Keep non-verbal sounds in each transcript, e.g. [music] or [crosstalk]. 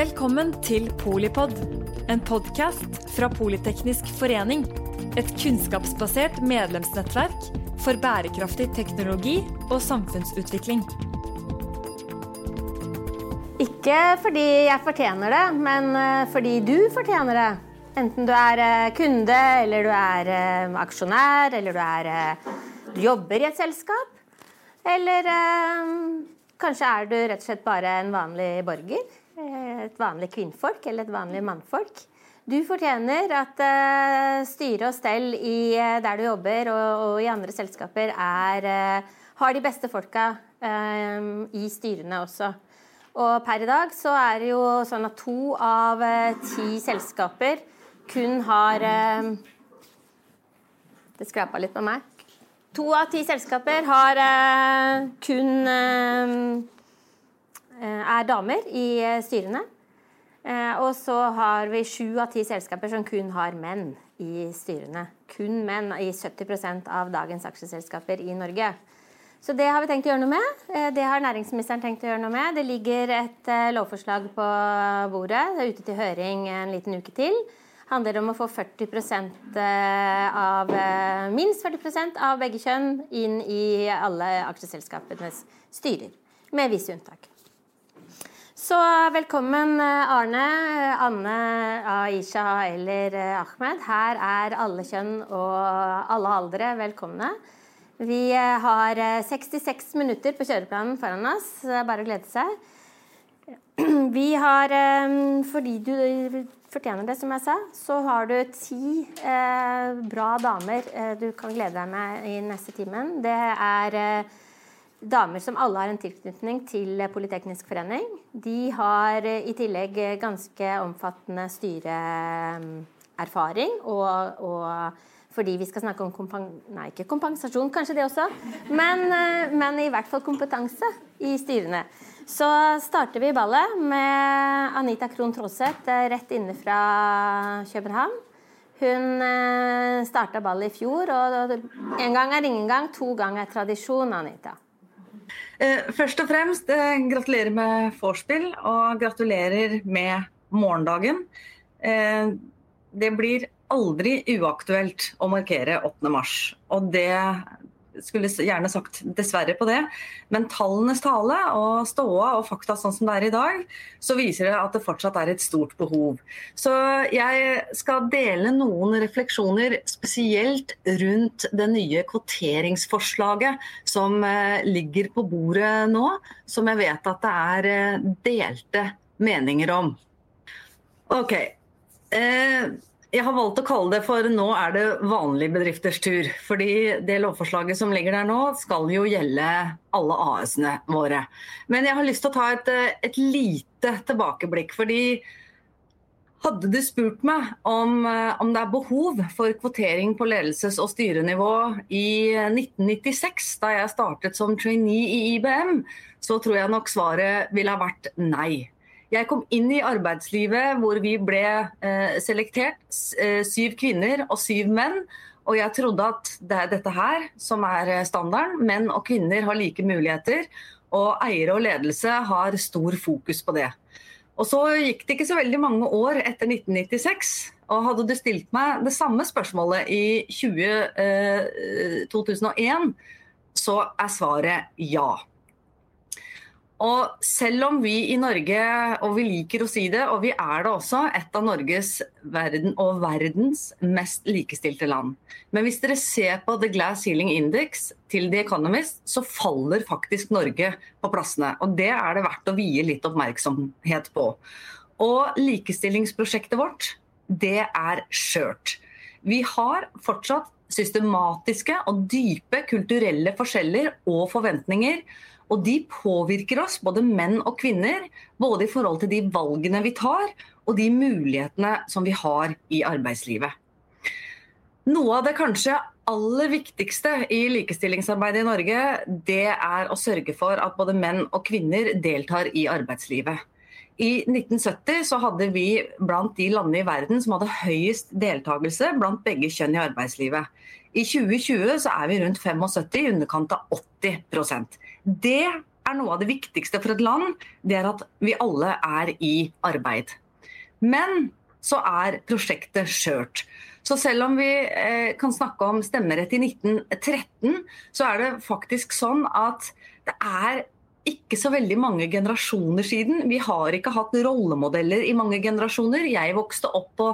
Velkommen til Polipod, en podkast fra Politeknisk forening. Et kunnskapsbasert medlemsnettverk for bærekraftig teknologi og samfunnsutvikling. Ikke fordi jeg fortjener det, men eh, fordi du fortjener det. Enten du er eh, kunde, eller du er eh, aksjonær, eller du, er, du jobber i et selskap. Eller kanskje er du rett og slett bare en vanlig borger. Et vanlig kvinnfolk eller et vanlig mannfolk. Du fortjener at uh, styre og stell i, uh, der du jobber og, og, i andre selskaper er, uh, har de beste folka i styrene også. Og per i dag så er det jo sånn at to av ti selskaper kun har Det skrapa litt på meg. To av ti selskaper har kun er damer i styrene. Eh, og så har vi sju av ti selskaper som kun har menn i styrene. Kun menn i 70% av dagens aksjeselskaper i Norge. Så det har vi tenkt å gjøre noe med. Eh, det har næringsministeren tenkt å gjøre noe med. Det ligger et eh, lovforslag på bordet. Det er ute til høring en liten uke til. Det handler om å få 40% av, minst 40% av begge kjønn inn i alle aksjeselskapenes styrer. Med visse unntak. Så velkommen eh, Arne, Anne, Aisha eller eh, Ahmed. Her er alle kjønn og alle aldre velkomne. Vi eh, har 66 minutter på kjøreplanen foran oss. Bare å glede seg. [clears throat] Vi har, fordi du fortjener det, som jeg sa, så har du ti bra damer du kan glede deg med i neste timen. Det er damer som alle har en tilknytning til Politeknisk forening. De har eh, i tillegg ganske omfattende styreerfaring. Og, og, fordi vi skal snakke om nei, ikke kompensasjon, kanskje det også, men, eh, men, i hvert fall kompetanse i styrene. Så starter vi ballet med Anita Krohn Traaseth eh, rett inne fra København. Hun starta ballet i fjor, og en gang er ingen gang, to ganger er tradisjon, Anita. Eh, først og fremst eh, gratulerer med vorspiel, og gratulerer med morgendagen. Eh, det blir aldri uaktuelt å markere 8. mars. Og det skulle gjerne sagt dessverre på det, men tallenes tale og ståa og fakta sånn som det er i dag, så viser det at det fortsatt er et stort behov. Så jeg skal dele noen refleksjoner spesielt rundt det nye kvoteringsforslaget som eh, ligger på bordet nå, som jeg vet at det er eh, delte meninger om. Ok. Eh, jeg har valgt å kalle det for 'nå er det vanlige bedrifters tur'. Fordi det lovforslaget som ligger der nå, skal jo gjelde alle AS-ene våre. Men jeg har lyst til å ta et, et lite tilbakeblikk. fordi hadde du spurt meg om, om, det er behov for kvotering på ledelses- og styrenivå i 1996, da jeg startet som trainee i IBM, så tror jeg nok svaret ville ha vært nei. Jeg kom inn i arbeidslivet hvor vi ble eh, selektert, eh, syv kvinner og syv menn. Og jeg trodde at det er dette her som er eh, standarden. Menn og kvinner har like muligheter. Og eiere og ledelse har stor fokus på det. Og så gikk det ikke så veldig mange år etter 1996. Og hadde du stilt meg det samme spørsmålet i 20, eh, 2001, så er svaret ja. Og selv om vi i Norge, og vi liker å si det, og vi er det også, et av Norges verden og verdens mest likestilte land. Men hvis dere ser på The Glass Healing Index til The Economist, så faller faktisk Norge på plassene. Og det er det verdt å vie litt oppmerksomhet på. Og likestillingsprosjektet vårt, det er skjørt. Vi har fortsatt systematiske og dype kulturelle forskjeller og forventninger og de påvirker oss, både menn og kvinner, både i forhold til de valgene vi tar og de mulighetene som vi har i arbeidslivet. Noe av det kanskje aller viktigste i likestillingsarbeidet i Norge, det er å sørge for at både menn og kvinner deltar i arbeidslivet. I 1970 så hadde vi blant de landene i verden som hadde høyest deltakelse blant begge kjønn i arbeidslivet. I 2020 så er vi rundt 75, i underkant av 80 Det er noe av det viktigste for et land, det er at vi alle er i arbeid. Men så er prosjektet skjørt. Så selv om vi eh, kan snakke om stemmerett i 1913, så er det faktisk sånn at det er ikke så veldig mange generasjoner siden. Vi har ikke hatt rollemodeller i mange generasjoner. Jeg vokste opp på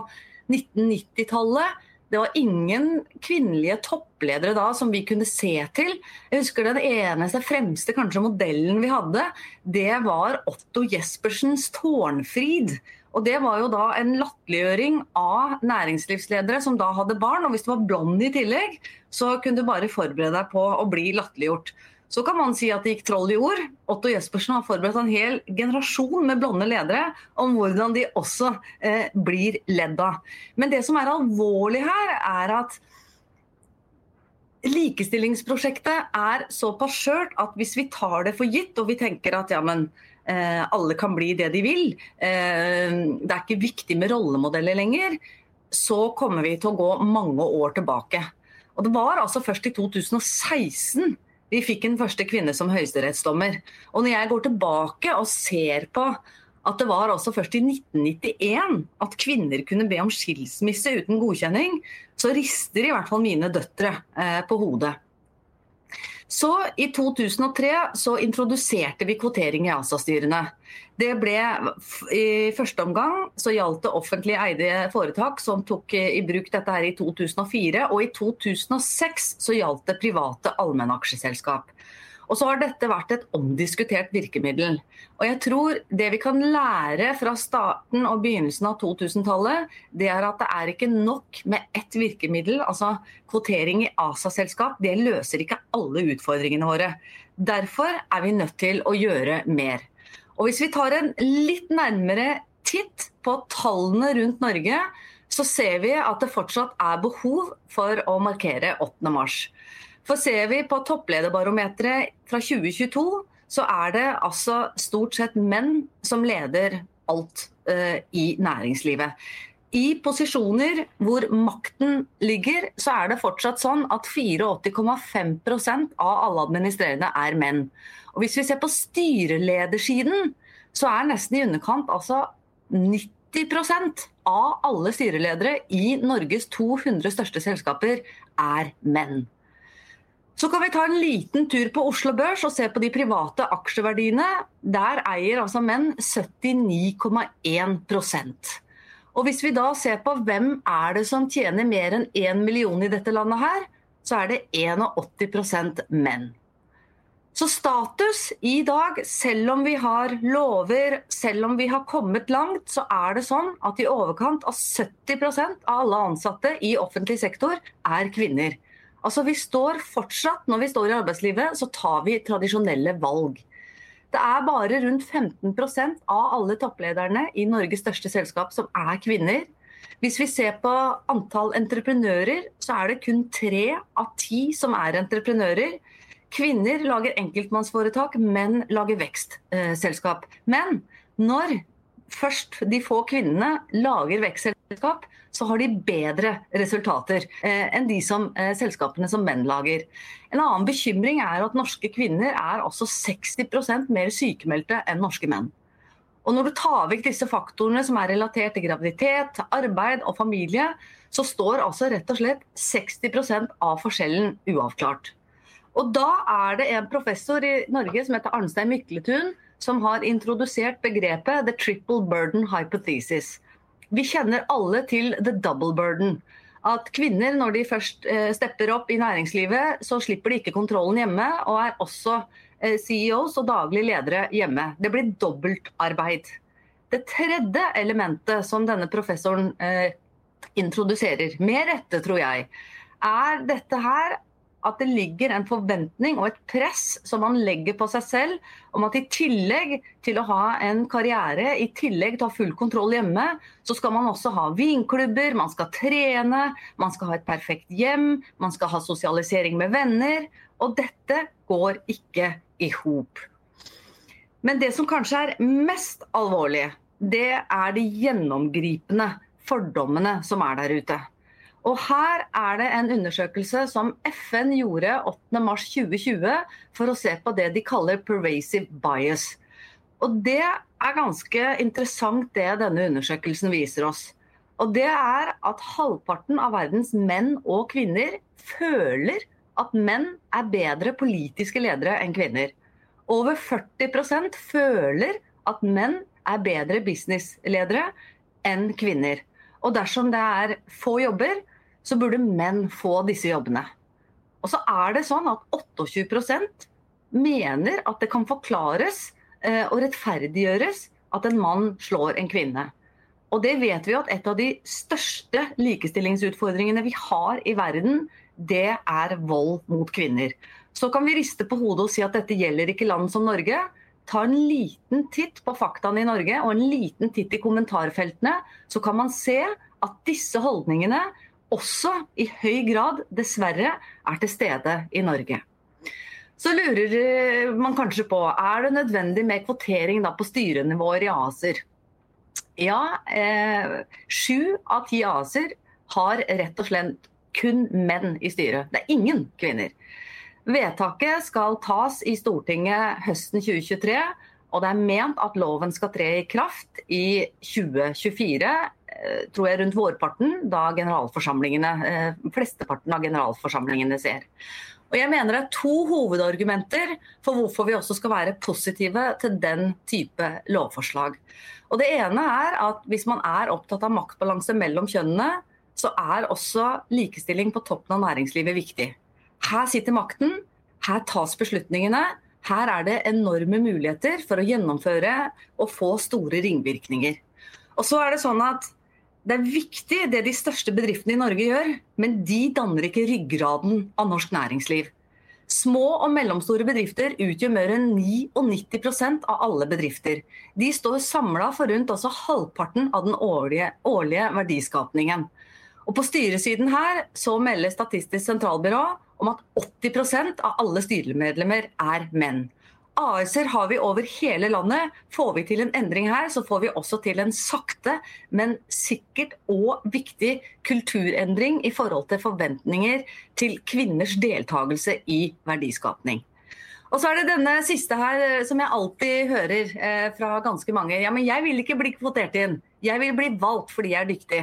1990-tallet. Det var ingen kvinnelige toppledere da som vi kunne se til. Jeg husker Den eneste fremste kanskje modellen vi hadde, det var Otto Jespersens Tårnfrid. Og Det var jo da en latterliggjøring av næringslivsledere som da hadde barn. Og hvis du var blond i tillegg, så kunne du bare forberede deg på å bli latterliggjort. Så kan man si at det gikk troll i ord. Otto Jespersen har forberedt en hel generasjon med blonde ledere om hvordan de også eh, blir ledd av. Men det som er alvorlig her, er at likestillingsprosjektet er såpass skjørt at hvis vi tar det for gitt og vi tenker at ja, men eh, alle kan bli det de vil, eh, det er ikke viktig med rollemodeller lenger, så kommer vi til å gå mange år tilbake. Og Det var altså først i 2016 vi fikk en første kvinne som høyesterettsdommer. Og når jeg går tilbake og ser på at det var også først i 1991 at kvinner kunne be om skilsmisse uten godkjenning, så rister i hvert fall mine døtre eh, på hodet. Så I 2003 så introduserte vi kvotering i ASA-styrene. Det ble I første omgang så gjaldt det offentlig eide foretak som tok i bruk dette her i 2004. Og i 2006 så gjaldt det private allmennaksjeselskap. Og så har dette vært et omdiskutert virkemiddel. Og jeg tror det vi kan lære fra starten og begynnelsen av 2000-tallet, det er at det er ikke nok med ett virkemiddel. Altså kvotering i ASA-selskap, det løser ikke alle utfordringene våre. Derfor er vi nødt til å gjøre mer. Og hvis vi tar en litt nærmere titt på tallene rundt Norge, så ser vi at det fortsatt er behov for å markere 8. mars. For ser vi på topplederbarometeret fra 2022, så er det altså stort sett menn som leder alt uh, i næringslivet. I posisjoner hvor makten ligger, så er det fortsatt sånn at 84,5% av alle administrerende er menn. Og Hvis vi ser på styreledersiden, så er nesten i underkant altså 90% av alle styreledere i Norges 200 største selskaper er menn. Så kan vi ta en liten tur på Oslo Børs og se på de private aksjeverdiene. Der eier altså menn 79,1% Og Hvis vi da ser på hvem er det som tjener mer enn 1 million i dette landet her, så er det 81% menn. Så status i dag, selv om vi har lover, selv om vi har kommet langt, så er det sånn at i overkant av 70% av alle ansatte i offentlig sektor er kvinner. Altså Vi står fortsatt, når vi står i arbeidslivet, så tar vi tradisjonelle valg. Det er bare rundt 15% av alle topplederne i Norges største selskap som er kvinner. Hvis vi ser på antall entreprenører, så er det kun tre av ti som er entreprenører. Kvinner lager enkeltmannsforetak, menn lager vekstselskap. Men når først de få kvinnene lager vekstselskap, så har de bedre resultater eh, enn de som, eh, selskapene som menn lager. En annen bekymring er at norske kvinner er altså 60% mer sykemeldte enn norske menn. Og Når du tar vekk disse faktorene som er relatert til graviditet, arbeid og familie, så står altså rett og slett 60% av forskjellen uavklart. Og Da er det en professor i Norge som heter Arnstein Mykletun, som har introdusert begrepet the triple burden hypothesis. Vi kjenner alle til the double burden. At kvinner, når de først eh, stepper opp i næringslivet, så slipper de ikke kontrollen hjemme, og er også eh, CEOs og daglige ledere hjemme. Det blir dobbeltarbeid. Det tredje elementet som denne professoren eh, introduserer, med rette tror jeg, er dette her at det ligger en forventning og et press som man legger på seg selv, om at i tillegg til å ha en karriere, i tillegg til å ha full kontroll hjemme, så skal man også ha vinklubber, man skal trene, man skal ha et perfekt hjem, man skal ha sosialisering med venner. Og dette går ikke i hop. Men det som kanskje er mest alvorlig, det er de gjennomgripende fordommene som er der ute. Og her er det en undersøkelse som FN gjorde 8.3.2020 for å se på det de kaller pervasive bias. Og det er ganske interessant det denne undersøkelsen viser oss. Og det er at halvparten av verdens menn og kvinner føler at menn er bedre politiske ledere enn kvinner. Over 40% føler at menn er bedre businessledere enn kvinner. Og dersom det er få jobber, så burde menn få disse jobbene. Og så er det sånn at 28% mener at det kan forklares eh, og rettferdiggjøres at en mann slår en kvinne. Og det vet vi at et av de største likestillingsutfordringene vi har i verden, det er vold mot kvinner. Så kan vi riste på hodet og si at dette gjelder ikke land som Norge. Ta en liten titt på faktaene i Norge og en liten titt i kommentarfeltene, så kan man se at disse holdningene også i høy grad, dessverre, er til stede i Norge. Så lurer eh, man kanskje på er det nødvendig med kvotering på styrenivåer i ACER. Ja, eh, sju av ti AS-er har rett og slett kun menn i styret. Det er ingen kvinner. Vedtaket skal tas i Stortinget høsten 2023, og det er ment at loven skal tre i kraft i 2024, eh, tror jeg rundt vårparten, da generalforsamlingene, eh, flesteparten av generalforsamlingene ser. Og jeg mener det er to hovedargumenter for hvorfor vi også skal være positive til den type lovforslag. Og Det ene er at hvis man er opptatt av maktbalanse mellom kjønnene, så er også likestilling på toppen av næringslivet viktig. Her sitter makten, her tas beslutningene. Her er det enorme muligheter for å gjennomføre og få store ringvirkninger. Og så er Det sånn at det er viktig det de største bedriftene i Norge gjør, men de danner ikke ryggraden av norsk næringsliv. Små og mellomstore bedrifter utgjør mer enn 99% av alle bedrifter. De står samla for rundt også halvparten av den årlige, årlige verdiskapningen. Og På styresiden her så melder Statistisk sentralbyrå om at 80% av alle styremedlemmer er menn. AS-er har vi over hele landet. Får vi til en endring her, så får vi også til en sakte, men sikkert og viktig kulturendring i forhold til forventninger til kvinners deltakelse i verdiskapning. Og så er det denne siste her eh, som jeg alltid hører eh, fra ganske mange. Ja, men jeg vil ikke bli kvotert inn. Jeg vil bli valgt fordi jeg er dyktig.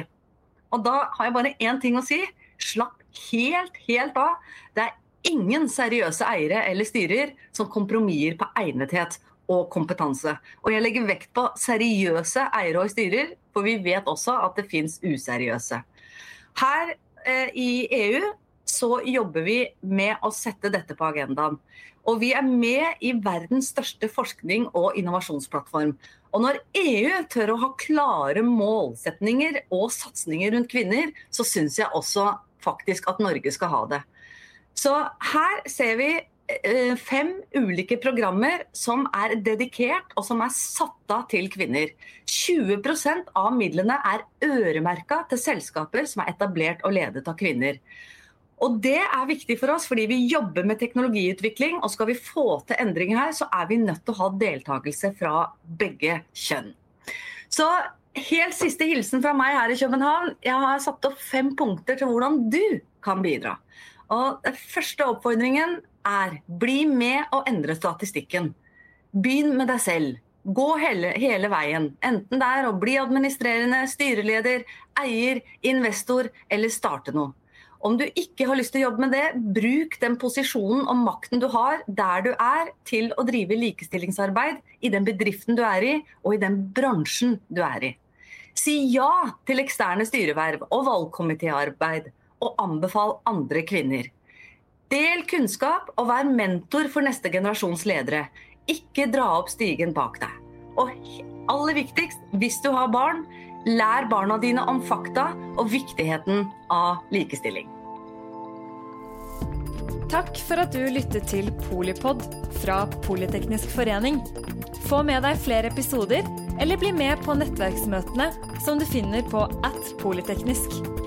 Og da har jeg bare én ting å si. Slapp helt, helt av. Det er ingen seriøse eiere eller styrer som kompromisser på egnethet og kompetanse. Og jeg legger vekt på seriøse eiere og styrer, for vi vet også at det fins useriøse. Her eh, i EU så jobber vi med å sette dette på agendaen. Og vi er med i verdens største forskning- og innovasjonsplattform. Og når EU tør å ha klare målsetninger og satsinger rundt kvinner, så syns jeg også faktisk at Norge skal ha det. Så her ser vi eh, fem ulike programmer som er dedikert og som er satt av til kvinner. 20% av midlene er øremerka til selskaper som er etablert og ledet av kvinner. Og Det er viktig for oss, fordi vi jobber med teknologiutvikling. og Skal vi få til endringer her, så er vi nødt til å ha deltakelse fra begge kjønn. Så Helt siste hilsen fra meg her i København. Jeg har satt opp fem punkter til hvordan du kan bidra. Og den første oppfordringen er bli med og endre statistikken. Begynn med deg selv. Gå hele, hele, veien. Enten det er å bli administrerende, styreleder, eier, investor eller starte noe. Om du ikke har lyst til å jobbe med det, bruk den posisjonen og makten du har der du er, til å drive likestillingsarbeid i den bedriften du er i, og i den bransjen du er i. Si ja til eksterne styreverv og valgkomitéarbeid og anbefal andre kvinner. Del kunnskap og vær mentor for neste generasjons ledere. Ikke dra opp stigen bak deg. Og aller viktigst, hvis du har barn, lær barna dine om fakta og viktigheten av likestilling. Takk for at du lyttet til Polipod fra Politeknisk forening. Få med deg flere episoder, eller bli med på nettverksmøtene som du finner på at polyteknisk.